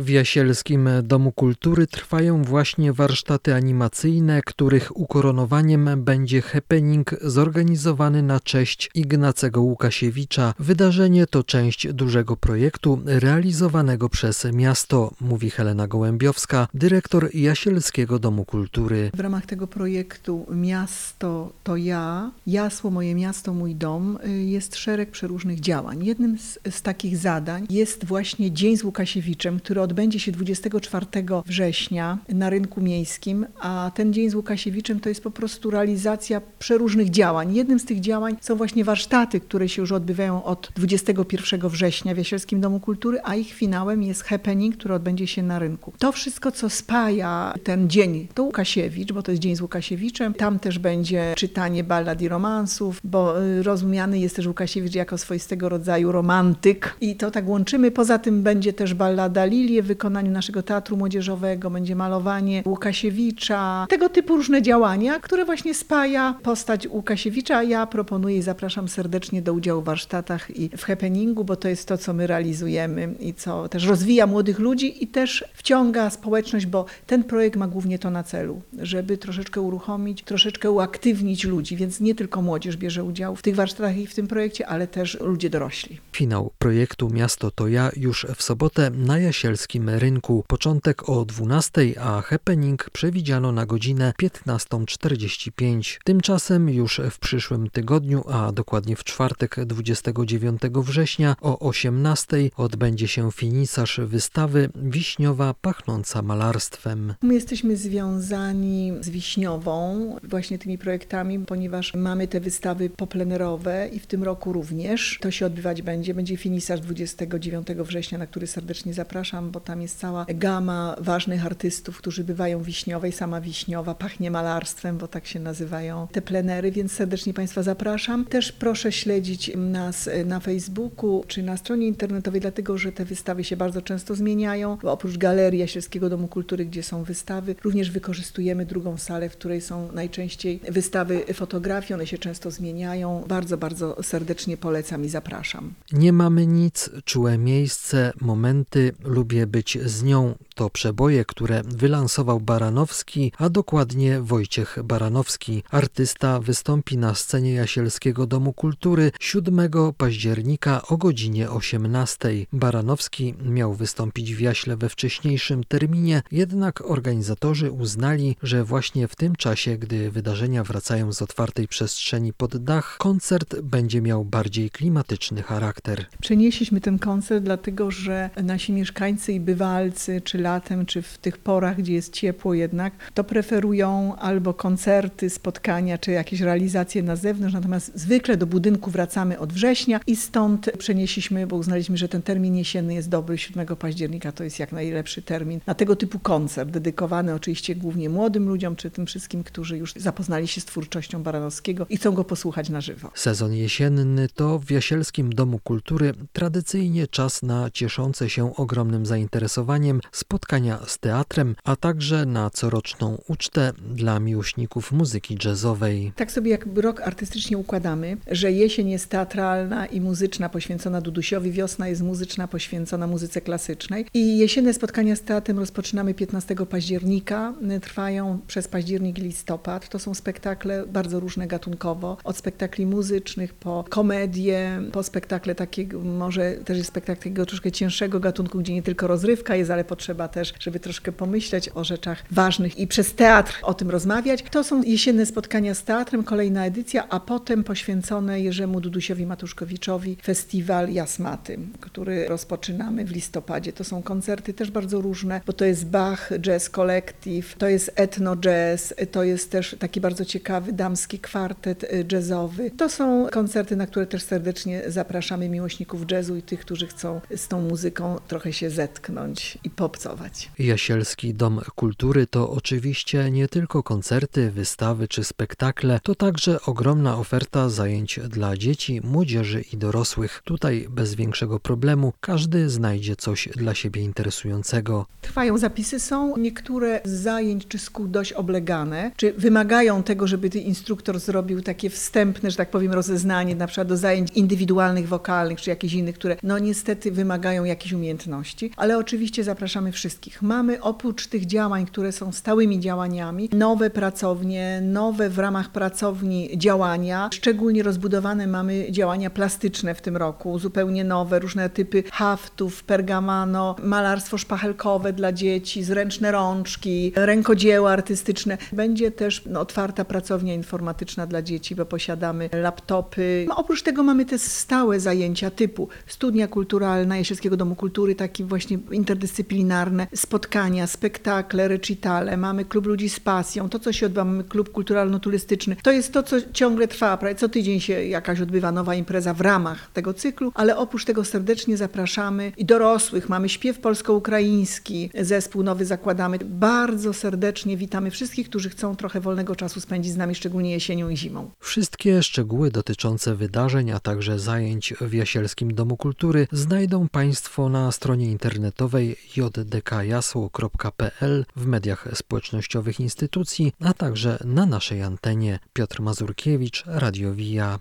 W Jasielskim Domu Kultury trwają właśnie warsztaty animacyjne, których ukoronowaniem będzie happening zorganizowany na cześć Ignacego Łukasiewicza. Wydarzenie to część dużego projektu realizowanego przez miasto, mówi Helena Gołębiowska, dyrektor Jasielskiego Domu Kultury. W ramach tego projektu Miasto to ja, jasło moje miasto, mój dom jest szereg przeróżnych działań. Jednym z, z takich zadań jest właśnie Dzień z Łukasiewiczem, który odbędzie się 24 września na rynku miejskim, a ten Dzień z Łukasiewiczem to jest po prostu realizacja przeróżnych działań. Jednym z tych działań są właśnie warsztaty, które się już odbywają od 21 września w Jasielskim Domu Kultury, a ich finałem jest happening, który odbędzie się na rynku. To wszystko, co spaja ten dzień, to Łukasiewicz, bo to jest Dzień z Łukasiewiczem. Tam też będzie czytanie ballad i romansów, bo y, rozumiany jest też Łukasiewicz jako swoistego rodzaju romantyk i to tak łączymy. Poza tym będzie też ballada Lilie w wykonaniu naszego teatru młodzieżowego, będzie malowanie Łukasiewicza, tego typu różne działania, które właśnie spaja postać Łukasiewicza. Ja proponuję i zapraszam serdecznie do udziału w warsztatach i w happeningu, bo to jest to, co my realizujemy i co też rozwija młodych ludzi i też wciąga społeczność, bo ten projekt ma głównie to na celu, żeby troszeczkę uruchomić, troszeczkę uaktywnić ludzi, więc nie tylko młodzież bierze udział w tych warsztatach i w tym projekcie, ale też ludzie dorośli. Finał projektu Miasto to ja już w sobotę na Jasielskim Rynku. Początek o 12, a happening przewidziano na godzinę 15.45. Tymczasem już w przyszłym tygodniu, a dokładnie w czwartek 29 września o 18 odbędzie się finisarz wystawy Wiśniowa pachnąca malarstwem. My jesteśmy związani z Wiśniową, właśnie tymi projektami, ponieważ mamy te wystawy poplenerowe i w tym roku również. To się odbywać będzie. Będzie finisarz 29 września, na który serdecznie zapraszam, bo tam jest cała gama ważnych artystów, którzy bywają wiśniowej. Sama wiśniowa pachnie malarstwem, bo tak się nazywają te plenery, więc serdecznie Państwa zapraszam. Też proszę śledzić nas na Facebooku czy na stronie internetowej, dlatego że te wystawy się bardzo często zmieniają. Oprócz Galerii Jasielskiego Domu Kultury, gdzie są wystawy, również wykorzystujemy drugą salę, w której są najczęściej wystawy fotografii. One się często zmieniają. Bardzo, bardzo serdecznie polecam i zapraszam. Nie mamy nic, czułe miejsce, momenty, lubię być z nią. To przeboje, które wylansował Baranowski, a dokładnie Wojciech Baranowski. Artysta wystąpi na scenie Jasielskiego Domu Kultury 7 października o godzinie 18. Baranowski miał wystąpić w Jaśle we wcześniejszym terminie, jednak organizatorzy uznali, że właśnie w tym czasie, gdy wydarzenia wracają z otwartej przestrzeni pod dach, koncert będzie miał bardziej klimatyczny charakter. Przenieśliśmy ten koncert dlatego, że nasi mieszkańcy i bywalcy, czy latem, czy w tych porach, gdzie jest ciepło jednak, to preferują albo koncerty, spotkania, czy jakieś realizacje na zewnątrz, natomiast zwykle do budynku wracamy od września i stąd przenieśliśmy, bo uznaliśmy, że ten termin jesienny jest dobry, 7 października to jest jak najlepszy termin na tego typu koncert, dedykowany oczywiście głównie młodym ludziom, czy tym wszystkim, którzy już zapoznali się z twórczością Baranowskiego i chcą go posłuchać na żywo. Sezon jesienny to w Jasielskim Domu Kultury tradycyjnie czas na cieszące się ogromnym zainteresowaniem spotkania z teatrem, a także na coroczną ucztę dla miłośników muzyki jazzowej. Tak sobie jak rok artystycznie układamy, że jesień jest teatralna i muzyczna poświęcona Dudusiowi, wiosna jest muzyczna poświęcona muzyce klasycznej i jesienne spotkania z teatrem rozpoczynamy 15 października, trwają przez październik i listopad. To są spektakle bardzo różne gatunkowo, od spektakli muzycznych po komedie, po spektakle takiego, może też jest spektakl takiego troszkę cięższego gatunku, gdzie nie tylko rozrywka jest, ale potrzeba też, żeby troszkę pomyśleć o rzeczach ważnych i przez teatr o tym rozmawiać. To są jesienne spotkania z teatrem, kolejna edycja, a potem poświęcone Jerzemu Dudusiowi Matuszkowiczowi festiwal Jasmaty, który rozpoczynamy w listopadzie. To są koncerty też bardzo różne, bo to jest Bach Jazz Collective, to jest Etno Jazz, to jest też taki bardzo ciekawy damski kwartet y, jazzowy. To są koncerty, na które też serdecznie zapraszamy miłośników jazzu i tych, którzy chcą z tą muzyką trochę się zetknąć i popcą pracować. Jasielski Dom Kultury to oczywiście nie tylko koncerty, wystawy czy spektakle, to także ogromna oferta zajęć dla dzieci, młodzieży i dorosłych. Tutaj bez większego problemu każdy znajdzie coś dla siebie interesującego. Trwają zapisy, są niektóre z zajęć czy szkół dość oblegane, czy wymagają tego, żeby ty instruktor zrobił takie wstępne, że tak powiem, rozeznanie, na przykład do zajęć indywidualnych, wokalnych, czy jakichś innych, które no niestety wymagają jakichś umiejętności, ale oczywiście zapraszamy wszystkich. Mamy oprócz tych działań, które są stałymi działaniami, nowe pracownie, nowe w ramach pracowni działania, szczególnie rozbudowane mamy działania plastyczne w tym roku, zupełnie nowe, różne typy haftów, pergamano, malarstwo szpachelkowe dla dzieci, zręczne rączki, rękodzieła artystyczne. Będzie też no, otwarta pracownia informatyczna dla dzieci, bo posiadamy laptopy. No, oprócz tego mamy te stałe zajęcia typu studnia kulturalna Jasielskiego Domu Kultury, takie właśnie interdyscyplinarne, spotkania, spektakle, recitale. Mamy klub ludzi z pasją, to co się odbywa, mamy klub kulturalno-turystyczny. To jest to, co ciągle trwa, prawie co tydzień się jakaś odbywa nowa impreza w ramach tego cyklu, ale oprócz tego serdecznie zapraszamy i dorosłych. Mamy śpiew polsko-ukraiński, zespół nowy zakładamy. Bardzo serdecznie witamy wszystkich, którzy chcą trochę wolnego czasu spędzić z nami, szczególnie jesienią i zimą. Wszystkie szczegóły dotyczące wydarzeń, a także zajęć w Jasielskim Domu Kultury znajdą Państwo na stronie internetowej jdkjasło.pl, w mediach społecznościowych instytucji, a także na naszej antenie. Piotr Mazurkiewicz, Radio Via.